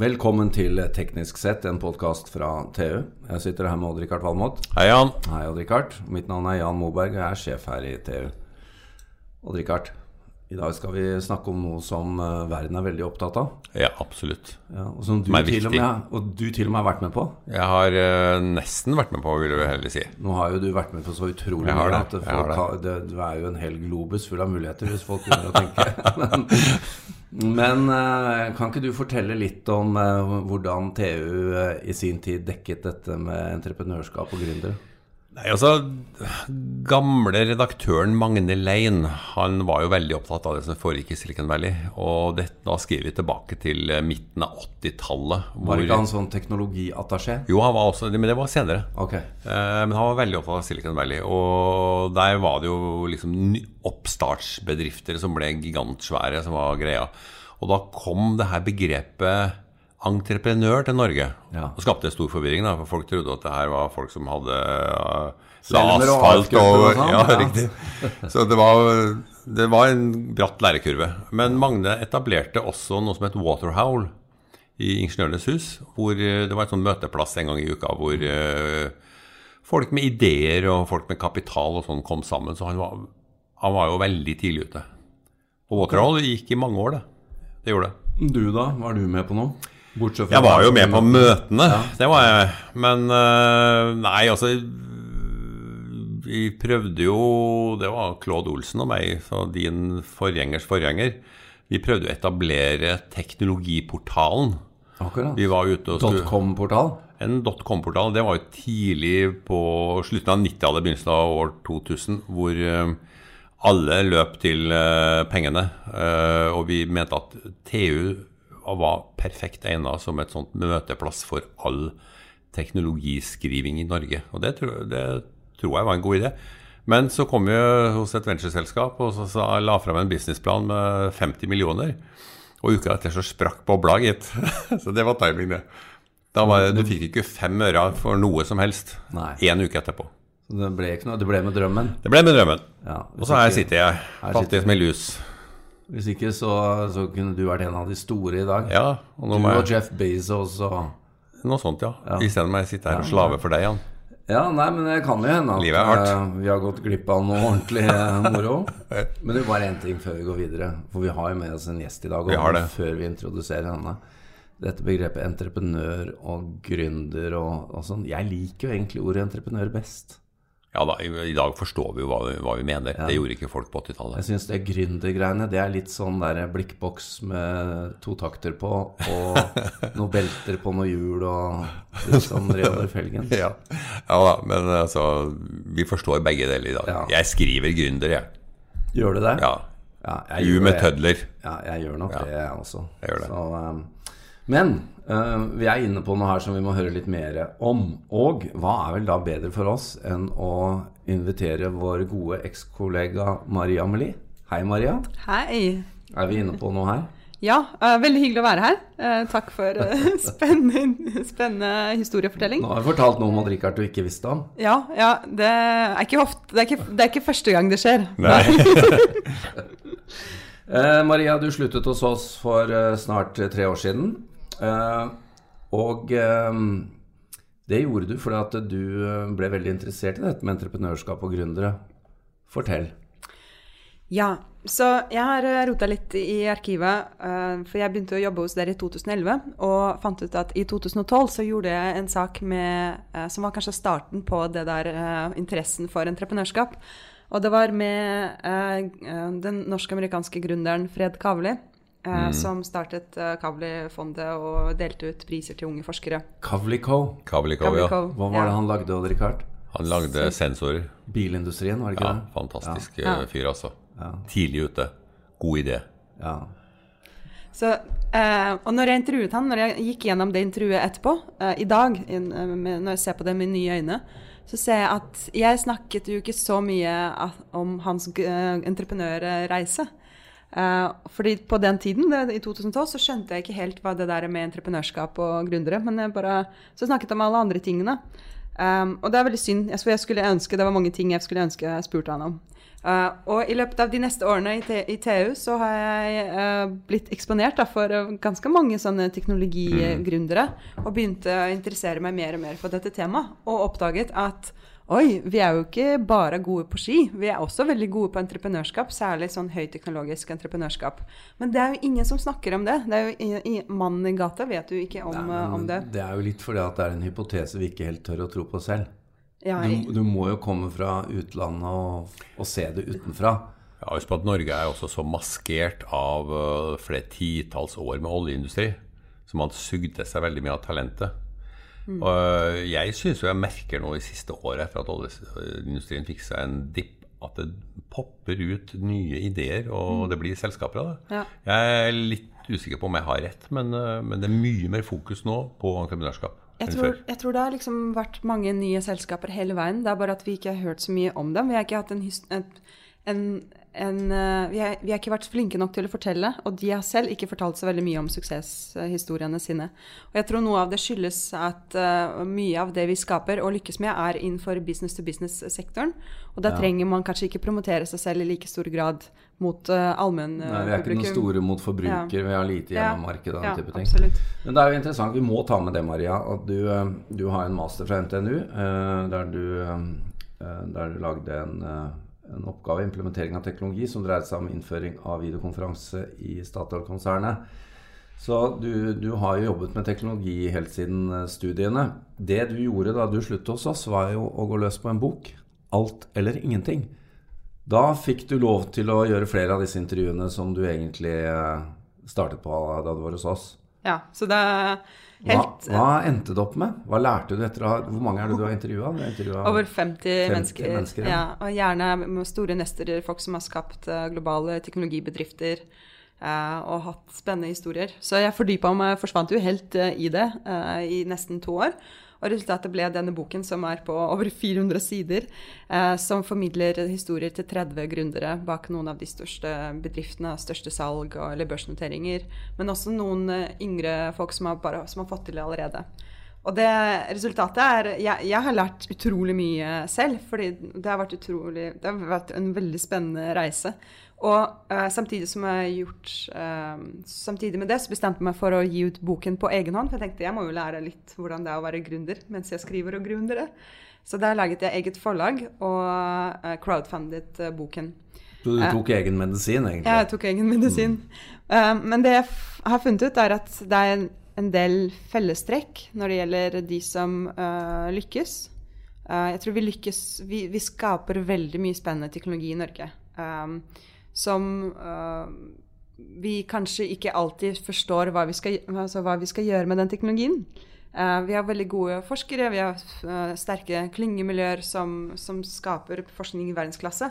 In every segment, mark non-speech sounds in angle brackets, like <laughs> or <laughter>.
Velkommen til Teknisk sett, en podkast fra TU. Jeg sitter her med Odd-Rikard Valmot. Hei, Jan. Hei, Odd-Rikard. Mitt navn er Jan Moberg, og jeg er sjef her i TU. Odd-Rikard, i dag skal vi snakke om noe som eh, verden er veldig opptatt av. Ja, absolutt. Ja, og som du Som til og, med, og du til og med har vært med på. Jeg har uh, nesten vært med på, vil jeg heller si. Nå har jo du vært med på så utrolig mye at det. har, det, du er jo en hel globus full av muligheter, hvis folk begynner å tenke. <laughs> Men, men eh, kan ikke du fortelle litt om hvordan TU i sin tid dekket dette med entreprenørskap og gründere? Nei, altså, Gamle redaktøren Magne Lein han var jo veldig opptatt av det som foregikk i Silicon Valley. Og det, da skriver vi tilbake til eh, midten av 80-tallet. Var ikke han sånn teknologiattaché? Jo, han var også, men det var senere. Ok. Eh, Men han var veldig opptatt av Silicon Valley. Og der var det jo liksom oppstartsbedrifter som ble gigantsvære, som var greia. Og da kom det her begrepet entreprenør til Norge. Ja. Og skapte stor forvirring, da, for folk trodde at det her var folk som hadde uh, Selmer asfalt og og sånn, Ja, riktig. Så det var, det var en bratt lærekurve. Men Magne etablerte også noe som het Waterhowl i Ingeniørenes hus. Hvor eh, det var en sånn møteplass en gang i uka hvor eh, folk med ideer og folk med kapital og sånn kom sammen. Så han var, han var jo veldig tidlig ute. Og Waterhowl gikk i mange år, det. Det gjorde det. Du da, var du med på noe? Jeg var jo med på møtene, det var jeg. Men eh, nei, altså Vi prøvde jo Det var Claude Olsen og meg, så din forgjengers forgjenger. Vi prøvde å etablere teknologiportalen. Akkurat. Vi var ute og skulle .com-portal? En dotcom-portal. Det var jo tidlig på slutten av 90-tallet, begynnelsen av år 2000, hvor eh, alle løp til eh, pengene. Og vi mente at TU var perfekt egnet som et sånt møteplass for all teknologiskriving i Norge. Og det, tror- det tror jeg var en god idé. Men så kom vi hos et ventureselskap og så, så la frem en businessplan med 50 millioner. Og uka etter så sprakk bobla, gitt. <laughs> så det var timing, det. Da var, du fikk ikke fem øre for noe som helst Nei. én uke etterpå. Så det ble ikke noe, det ble med drømmen? Det ble med drømmen. Ja, Og så her sitter jeg, fattig som en lus. Hvis ikke så, så kunne du vært en av de store i dag. Ja, og Du må og jeg Jeff Bezos og Noe sånt, ja. Ja. Isteden må jeg sitte her og slave for deg, Jan. Ja, nei, men det kan jo hende at Livet er hardt. eh, vi har gått glipp av noe ordentlig eh, moro. <laughs> Men det er bare én ting før vi går videre. For vi har jo med oss en gjest i dag. Vi har det. Før vi introduserer henne. Dette begrepet entreprenør og gründer og, og sånn. Jeg liker jo egentlig ordet entreprenør best. Ja da, i, dag forstår vi jo hva hva vi mener. Det gjorde ikke folk på 80-tallet. Jeg syns det gründergreiene det er litt sånn der blikkboks med to takter på, og <laughs> noen belter på noen hjul og litt sånn Reodor Felgen. <laughs> Ja. ja da, men altså Vi forstår begge deler i dag. Ja. Jeg skriver gründer, jeg. Gjør du det? Ja. Ja, jeg U med tødler. Ja, jeg gjør nok Ja. det, jeg også. Jeg gjør det. Så, um, men uh, vi er inne på noe her som vi må høre litt mer om. Og hva er vel da bedre for oss enn å invitere vår gode ekskollega Maria Amelie? Hei, Maria. Hei. Er vi inne på noe her? Ja, uh, veldig hyggelig å være her. Uh, takk for uh, <laughs> spennende, spennende historiefortelling. Nå har jeg fortalt noe om Odd Rikard du ikke visste om. Ja, ja det, er ikke ofte, det, er ikke, det er ikke første gang det skjer. Nei. <laughs> Eh, Maria, du sluttet hos oss for snart tre år siden. Eh, og eh, det gjorde du fordi at du eh, ble veldig interessert i dette med entreprenørskap og gründere. Fortell. Ja, så jeg har rota litt i arkivet, for jeg begynte å jobbe hos dere i 2011, og fant ut at i 2012 så gjorde jeg en sak med, som var kanskje starten på det der interessen for entreprenørskap. Og det var med den norsk-amerikanske gründeren Fred Kavli, eh, som startet eh, Kavli-fondet og delte ut priser til unge forskere. Kavli-Co. Kavli Kavli ja. Hva var det han lagde, Odd Rikard? Han lagde sensorer. Bilindustrien, var det ikke Ja, det? fantastisk Ja. eh, fyr, altså. Tidlig ute. God idé. Ja. Så, eh, og når jeg intervjuet han, når jeg gikk gjennom det intervjuet etterpå, eh, i dag, in, med, når jeg ser på det med nye øyne, så ser jeg at jeg snakket jo ikke så mye at, om hans eh, entreprenørreise. Eh, fordi på den tiden, det, i 2012, så skjønte jeg ikke helt hva det der med entreprenørskap og gründere, men jeg bare, så snakket om alle andre tingene. Um, og det er veldig synd. Jeg jeg skulle ønske, Det var mange ting jeg skulle ønske jeg spurte han om. Uh, og i løpet av de neste årene i, i TU så har jeg uh, blitt eksponert da, for uh, ganske mange sånne teknologigründere. Og begynte å interessere meg mer og mer for dette temaet. Og oppdaget at oi, vi er jo ikke bare gode på ski. Vi er også veldig gode på entreprenørskap, særlig sånn høyteknologisk entreprenørskap. Men det er jo ingen som snakker om det. det er jo i, Mannen i gata vet jo ikke om, Nei, om det. Det er jo litt fordi at det er en hypotese vi ikke helt tør å tro på selv. Ja, jeg... du, du, må jo komme fra utlandet og, og se det utenfra. Ja, Husk på at Norge er også så maskert av uh, flere titalls år med oljeindustri. Så man sugde seg veldig mye av talentet. Mm. Og uh, jeg syns jo jeg merker nå i siste året, etter at oljeindustrien fikk seg en dipp, at det popper ut nye ideer, og mm. det blir selskaper av det. Ja. Jeg er litt usikker på om jeg har rett, men, uh, men det er mye mer fokus nå på entreprenørskap. Jeg tror, jeg tror, det har liksom vært mange nye selskaper hele veien. Det er bare at vi ikke har hørt så mye om dem. Vi har ikke hatt en, en, en en, uh, vi, har, vi, har, ikke vært flinke nok til å fortelle, og de har selv ikke fortalt så veldig mye om suksesshistoriene sine. Og jeg tror noe av det skyldes at uh, mye av det vi skaper og lykkes med, er innenfor business to business-sektoren. Og da ja. trenger man kanskje ikke promotere seg selv i like stor grad mot uh, allmennpublikum. Uh, vi er ikke noen store mot forbruker, ja. vi har lite hjemmemarked og den ja, type ting. Absolutt. Men det er jo interessant, vi må ta med det, Maria, at du, du har en master fra NTNU der du, der du lagde en en oppgave, implementering av teknologi, som dreide seg om innføring av videokonferanse i Statoil-konsernet. Så du, du, har jo jobbet med teknologi helt siden eh, studiene. Det du gjorde da du sluttet hos oss, var jo å gå løs på en bok. Alt eller ingenting. Da fikk du lov til å gjøre flere av disse intervjuene som du egentlig eh, startet på da du var hos oss. Ja, så det er Helt, hva, hva, endte det opp med? Hva lærte du etter å ha Hvor mange er det du har intervjua? Over 50, 50 mennesker. mennesker ja. ja. Og gjerne med store nesterer, folk som har skapt uh, globale teknologibedrifter. Uh, og hatt spennende historier. Så jeg fordypa meg, forsvant jo helt uh, i det i nesten to år. Og resultatet ble denne boken, som er på over 400 sider, eh, som formidler historier til 30 gründere bak noen av de største bedriftene, største salg og, eller børsnoteringer. Men også noen eh, yngre folk som har, bare, som har fått til det allerede. Og det resultatet er jeg, jeg, har lært utrolig mye selv, fordi det har vært utrolig Det har vært en veldig spennende reise. Og uh, samtidig som jeg har gjort uh, Samtidig med det så bestemte jeg meg for å gi ut boken på egen hånd. For jeg tenkte jeg må jo lære litt hvordan det er å være gründer mens jeg skriver og gründere. Så der laget jeg eget forlag og uh, crowdfundet boken. Så du tok egen medisin, egentlig? Ja, jeg tok egen medisin. Mm. men det jeg har funnet ut, er at det er en, del fellestrekk når det gjelder de som lykkes. jeg tror vi lykkes vi, vi, skaper veldig mye spennende teknologi i Norge. Um, som uh, vi kanskje ikke alltid forstår hva vi skal, altså hva vi skal gjøre med den teknologien. Uh, vi har veldig gode forskere, vi har uh, sterke klyngemiljøer som, som, skaper forskning i verdensklasse.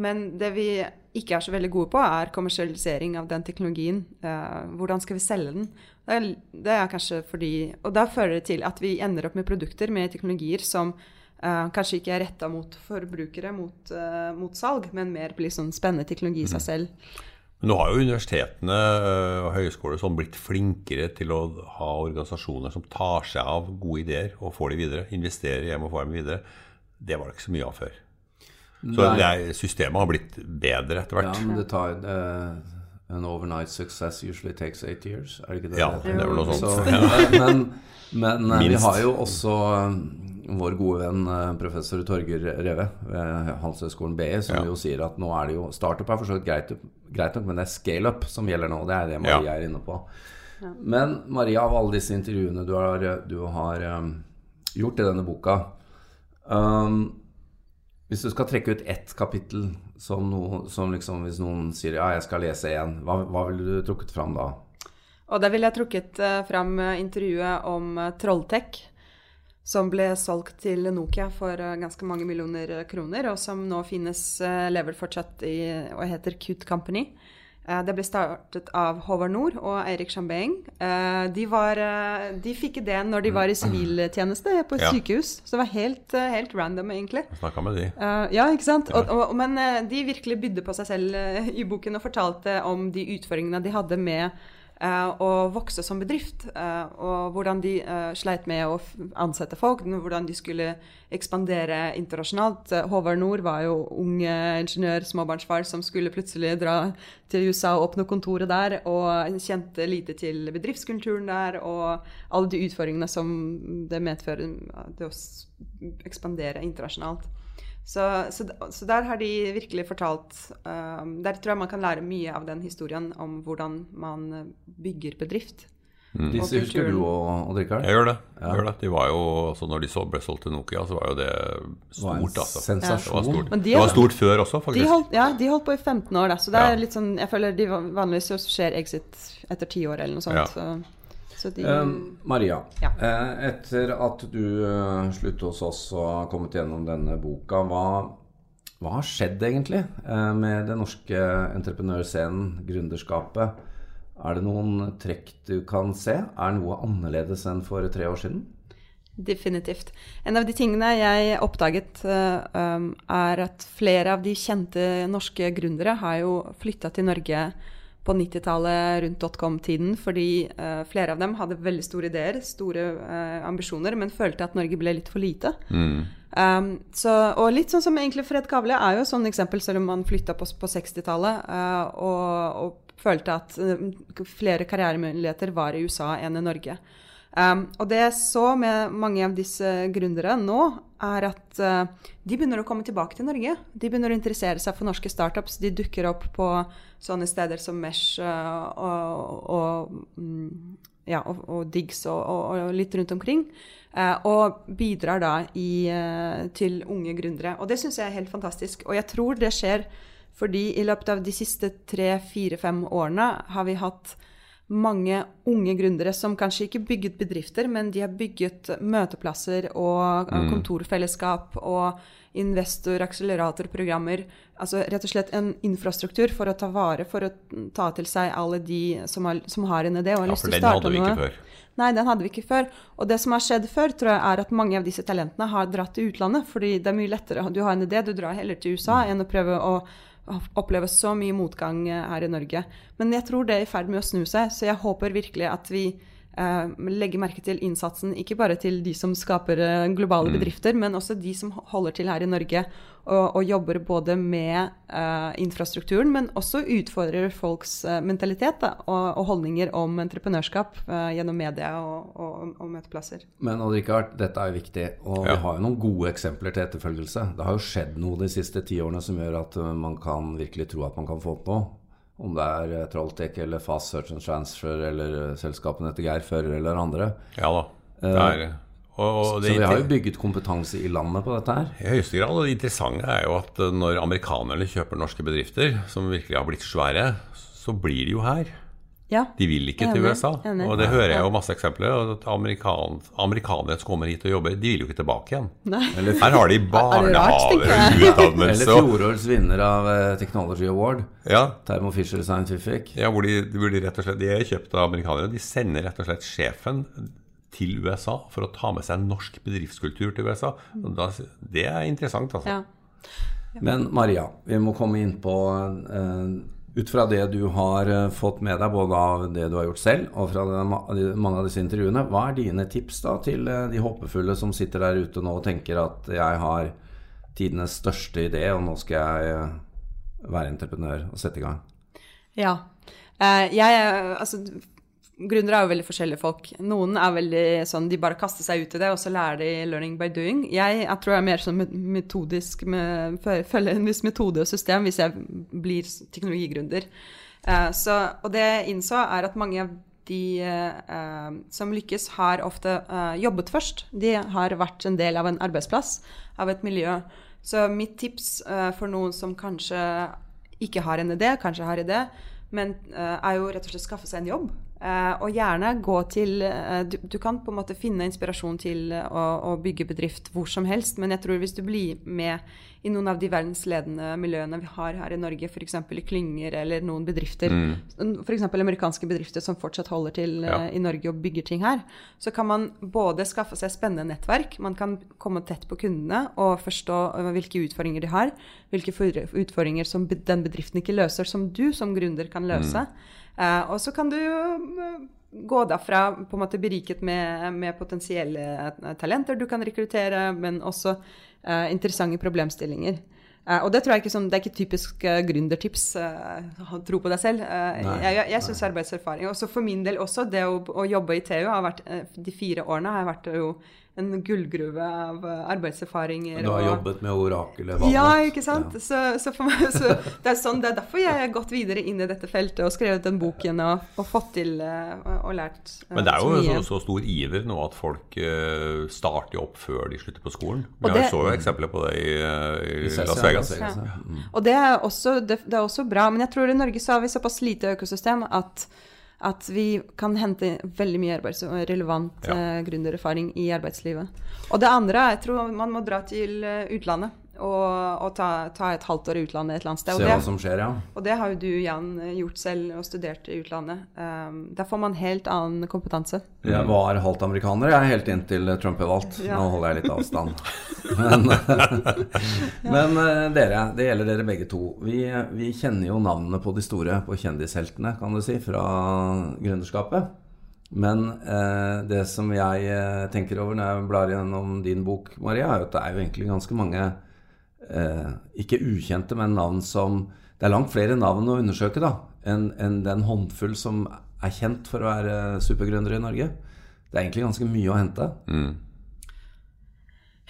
Men det vi ikke er så veldig gode på, er kommersialisering av den teknologien. Uh, hvordan skal vi selge den? Det er, det er, kanskje fordi Og da fører det til at vi ender opp med produkter med teknologier som Uh, kanskje ikke er retta mot forbrukere, mot, uh, mot, salg, men mer blir sånn spennende teknologi i seg mhm. selv. Men nå har jo universitetene eh, og høyskoler sånn blitt flinkere til å ha organisasjoner som tar seg av gode ideer og får de videre. Investerer hjem og får dem videre. Det var det ikke så mye av før. Så er, systemet har blitt bedre etter hvert. Ja, men det tar En overnight success usually takes eight years. Er det ikke det? Ja, det er vel noe sånt. Så, <laughs> men, men vi har jo også vår gode venn eh, professor Torger Reve ved Handelshøyskolen BI, som ja. jo sier at nå er det jo Startup er for så vidt greit, greit, nok, men det er scaleup som gjelder nå. Det er det Maria ja. er inne på. Men Maria, av alle disse intervjuene du har, du har um, gjort i denne boka um, Hvis du skal trekke ut ett kapittel som, noe, som liksom, hvis noen sier ja, jeg skal lese én, hva, hva ville du trukket fram da? Og da ville jeg trukket uh, fram intervjuet om uh, Trolltech som ble solgt til Nokia for eh, ganske mange millioner eh, kroner, og som nå finnes, eh, lever fortsatt i og heter Cute Company. Det ble startet av Håvard Nord og Eirik Chambeng. De, var, de fikk ideen når de var i siviltjeneste på et ja. sykehus. Så det var helt, helt random, egentlig. Snakka med de. Ja, ikke sant? Og, og, men de virkelig bydde på seg selv i boken og fortalte om de utfordringene de hadde med eh, å vokse som bedrift. eh, og hvordan de eh, sleit med å ansette folk, hvordan de skulle ekspandere internasjonalt. Eh, Håvard Nord var jo ung eh, ingeniør, småbarnsfar, som skulle plutselig dra til USA og åpne kontoret der, og kjente lite til bedriftskulturen der, og alle de utfordringene som det medfører eh, det å ekspandere internasjonalt. Så, så, så der har de virkelig fortalt uh, Der tror jeg man kan lære mye av den historien om hvordan man bygger bedrift. Disse husker du og Odd Rikard? Jeg gjør det. Jeg gjør det. De var jo, altså når de så ble solgt til Nokia, så var jo det var en stort, altså. sensasjon. Det var stort, Men de- det var stort før også, De faktisk. holdt, ja, de holdt på i 15 år, da. Så det er Ja. litt sånn Jeg føler de vanligvis skjer exit etter 10 år eller noe sånt. Så de Eh, Maria, Ja. eh, etter at du eh, sluttet hos oss og har kommet gjennom denne boka, hva, hva har skjedd egentlig eh, med den norske entreprenørscenen, gründerskapet? Er det noen trekk du kan se? Er noe annerledes enn for tre år siden? Definitivt. En av de tingene jeg oppdaget, eh, um, er at flere av de kjente norske gründere har jo flytta til Norge på 90-tallet, rundt dotcom-tiden, fordi uh, flere av dem hadde veldig store ideer, store uh, ambisjoner, men følte at Norge ble litt for lite. Um, så, og litt sånn som egentlig Fred Kavle er jo et sånn eksempel, selv om han flytta på, på 60-tallet uh, og, og følte at eh, flere karrieremuligheter var i USA enn i Norge. Um, og det jeg så med mange av disse gründere nå, er at uh, de begynner å komme tilbake til Norge. De begynner å interessere seg for norske startups. De dukker opp på sånne steder som Mesh uh, og, og, mm, ja, og, og Diggs og, litt rundt omkring. Uh, og bidrar da i, til unge gründere. Og det syns jeg er helt fantastisk. Og jeg tror det skjer fordi i løpet av de siste tre, fire, fem årene har vi hatt mange unge gründere som kanskje ikke bygget bedrifter, men de har bygget møteplasser og eh, kontorfellesskap og investor-akseleratorprogrammer. Altså rett og slett en infrastruktur for å ta vare, for å ta til seg alle de som har, som har en idé og har Ja, lyst til å starte. Ja, for den hadde vi ikke før. Nei, den hadde vi ikke før. Og det som har skjedd før, tror jeg er at mange av disse talentene har dratt til utlandet. Fordi det er mye lettere. Du har en idé, du drar heller til USA enn å prøve å oppleve så mye motgang eh, her i Norge. Men jeg tror det er i ferd med å snu seg, så jeg håper virkelig at vi eh, legger merke til innsatsen ikke bare til de som skaper eh, globale bedrifter, men også de som holder til her i Norge og, og jobber både med uh, infrastrukturen, men også utfordrer folks mentalitet da, og, og holdninger om entreprenørskap uh, gjennom media og, og, og møteplasser. Men Richard, dette er jo viktig, og Ja. vi har jo noen gode eksempler til etterfølgelse. Det har jo skjedd noe de siste ti årene som gjør at man kan virkelig tro at man kan få opp noe. Om det er uh, Trolltech eller Fast Search and Transfer eller uh, selskapene til Geir Fører eller andre. Ja da. Det er, og, og Så vi har jo bygget kompetanse i landet på dette her. I høyeste grad. Og det interessante er jo at eh, når amerikanerne kjøper norske bedrifter, som virkelig har blitt svære, så blir de jo her. Ja. De vil ikke til USA. enig. Og det hører jeg jo masse eksempler på. at Amerikan, Amerikanere som kommer hit og jobber, de vil jo ikke tilbake igjen. Nei. Her har de Er barnehaver? Eller utdannelse fjorårets vinner av uh, Technology Award, ja, Thermo Fisher Scientific. ja, hvor de, hvor de rett og slett De er kjøpt av amerikanere. De sender rett og slett sjefen til USA for å ta med seg norsk bedriftskultur til USA. Og da, det er interessant, altså. Ja. Men Maria, vi må komme inn på eh, Ut fra det du har eh, fått med deg, både av det du har gjort selv, og fra mange av disse intervjuene, hva er dine tips da til eh, de håpefulle som sitter der ute nå og tenker at jeg har tidenes største idé, og nå skal jeg eh, være entreprenør og sette i gang? Ja. Jeg Altså, gründere er jo veldig forskjellige folk. Noen er veldig sånn De bare kaster seg ut i det, og så lærer de 'learning by doing'. Jeg, jeg tror jeg er mer sånn metodisk med, følger en viss metode og system hvis jeg blir teknologigründer. Eh, og det jeg innså, er at mange av de eh, som lykkes, har ofte eh, jobbet først. De har vært en del av en arbeidsplass, av et miljø. Så mitt tips eh, for noen som kanskje ikke har en idé, kanskje har idé, men eh, er jo rett og slett skaffe seg en jobb. Eh, og gjerne gå til uh, du, du kan på en måte finne inspirasjon til eh, å, å bygge bedrift hvor som helst, men jeg tror hvis du blir med i noen av de verdensledende miljøene vi har her i Norge, f.eks. i klynger eller noen bedrifter, f.eks. amerikanske bedrifter som fortsatt holder til eh, Ja. i Norge og bygger ting her, så kan man både skaffe seg spennende nettverk, man kan komme tett på kundene og forstå eh, hvilke utfordringer de har, hvilke utfordringer som den bedriften ikke løser, som du som gründer kan løse. Eh, og så kan du gå derfra på en måte beriket med, med potensielle talenter du kan rekruttere, men også interessante problemstillinger. Eh, og det tror jeg ikke sånn, det er ikke typisk uh, gründertips. Tro på deg selv. Jeg jeg, jeg syns arbeidserfaring Også for min del også, det å, å jobbe i TU har vært, De fire årene har jeg vært jo en gullgruve av arbeidserfaringer. Du har og, jobbet med orakelet? Ja, ikke sant. Ja. Så, så, for meg, <laughs> så det, er sånn, det er derfor jeg har gått videre inn i dette feltet og skrevet den boken og, og fått til og, og lært uh, Men det er jo så, så, så, stor iver nå at folk uh, starter opp før de slutter på skolen. Vi det, så jo eksempler på det i, uh, i Las Vegas. Ja. Mm. Og det er, også, det, det er også bra. Men jeg tror i Norge så har vi såpass lite økosystem at at vi kan hente veldig mye arbeids- og relevant ja. uh, gründererfaring i arbeidslivet. Og det andre, jeg tror man må dra til uh, utlandet og, og ta, ta, et halvt år i utlandet et eller annet sted. Se det, hva som skjer, ja. Og det har jo du, Jan, gjort selv og studert i utlandet. Um, der får man helt annen kompetanse. Jeg var halvt amerikaner jeg helt inntil Trump er valgt. Ja. Nå holder jeg litt avstand. men, <laughs> men uh, dere, det gjelder dere begge to. Vi, vi kjenner jo navnene på de store, på kjendisheltene, kan du si, fra gründerskapet. Men eh, det som jeg eh, tenker over når jeg blar gjennom din bok, Maria, er at det er jo egentlig ganske mange eh, ikke ukjente, men navn som Det er langt flere navn å undersøke da, enn en den håndfull som er kjent for å være supergründere i Norge. Det er egentlig ganske mye å hente. Mm.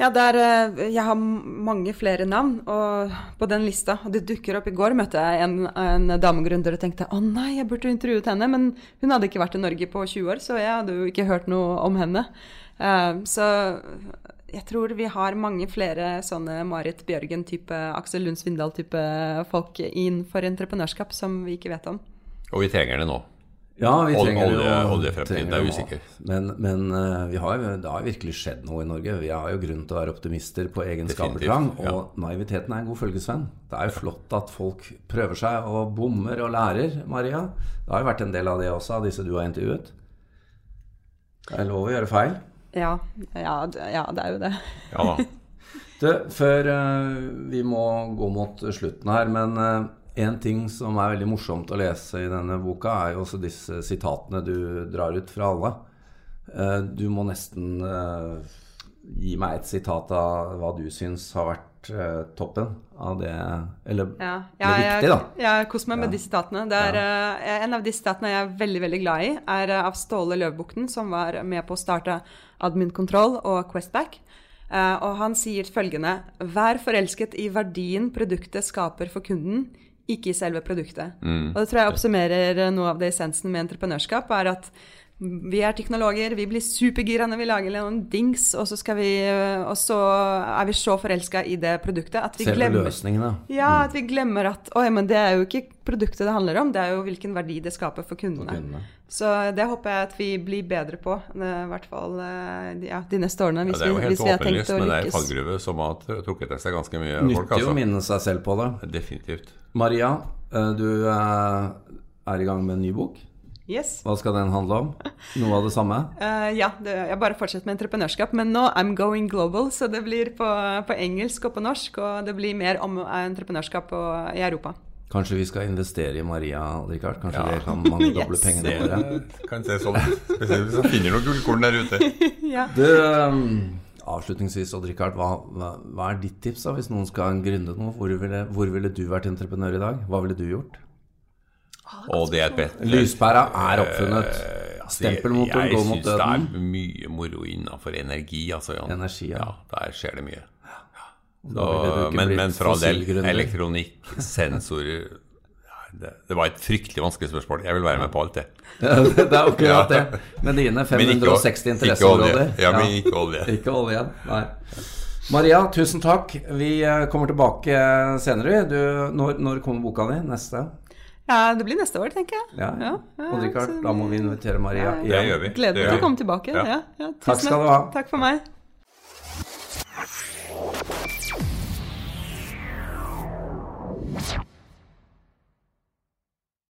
Ja, der, eh, jeg har mange flere navn på den lista. Og det dukker opp I går møtte jeg en, en damegründer og tenkte å nei, jeg burde intervjuet henne. Men hun hadde ikke vært i Norge på 20 år, så jeg hadde jo ikke hørt noe om henne. Uh, så jeg tror vi har mange flere sånne Marit Bjørgen-type, Aksel Lund Svindal-type folk innenfor entreprenørskap som vi ikke vet om. Og vi trenger det nå. Ja, vi trenger olje, det. Oljefremtiden er usikker. Men, men uh, har, det har virkelig skjedd noe i Norge. Vi har jo grunn til å være optimister på egen skapertrang. Og ja. naiviteten er en god følgesvenn. Det er jo flott at folk prøver seg og bommer og lærer, Maria. Det har jo vært en del av det også, av disse du har intervjuet. Det er lov å gjøre feil. Ja, ja, ja, det er jo det. <laughs> Ja da. du, før uh, vi må gå mot slutten her, men uh, en ting som er veldig morsomt å lese i denne boka, er jo også disse sitatene du drar ut fra alle. Uh, du må nesten gi meg et sitat av hva du syns har vært uh, toppen av det Eller ja. Ja, det viktige, da. Jeg koser meg med de sitatene. Er, uh, en av de sitatene jeg er veldig veldig glad i, er uh, av Ståle Løvbukten, som var med på å starte Admin Control og Questback. og han sier følgende Vær forelsket i verdien produktet skaper for kunden, ikke i selve produktet. Mm. Og det tror jeg oppsummerer noe av det essensen med entreprenørskap, er at vi er teknologer, vi blir supergira når vi lager en dings, og så, vi, og så er vi så forelska i det produktet at vi Selve glemmer løsningene. Ja, at vi glemmer at Oi, men det er jo ikke produktet det handler om, det er jo hvilken verdi det skaper for kundene. For kundene. Så det håper jeg at vi blir bedre på, i hvert fall ja, de neste årene. Hvis, ja, det er jo helt åpenlyst. Men det er en fallgruve som har trukket til seg ganske mye Nyttig folk. Altså. å minne seg selv på det. Definitivt. Maria, eh, du eh, er i gang med en ny bok. Yes. Hva skal den handle om? Noe av det samme? Uh, <laughs> ja, det, jeg bare fortsetter med entreprenørskap. Men nå I'm going global, så det blir på, på engelsk og på norsk. Og det blir mer om entreprenørskap på, i Europa. Kanskje vi skal investere i Maria, Richard? Kanskje ja. det kan mangedoble <laughs> yes. pengene våre? Kan se sånn Spesielt hvis man finner noen gullkorn der ute. <laughs> ja. det, um, avslutningsvis, Odd Rikard, hva, hva, hva, er ditt tips da, hvis noen skal gründe noe? Hvor ville, hvor ville du vært entreprenør i dag? Hva ville du gjort? Og det er et Lyspæra er oppfunnet. Stempelmotoren går mot døden. Jeg syns det er mye moro innenfor energi. Altså, Jan. Energi, ja. ja. Der skjer det mye. Så, men, men for all del, elektronikk, <laughs> sensorer det, det, var et fryktelig vanskelig spørsmål. Jeg vil være med på alt <laughs> det. Ja, det er akkurat det. Med dine <laughs> 560 interesseområder. Ja, men ikke olje. ikke olje, nei. Maria, tusen takk. Vi eh, kommer tilbake senere. Du, når, når kommer boka di? Neste? Ja, det blir neste år, tenker jeg. Ja, ja. Og Richard, da må vi invitere Maria igjen. Det gjør vi. Gleder meg til å komme tilbake. Ja. Ja, Takk skal du ha. Takk for meg. you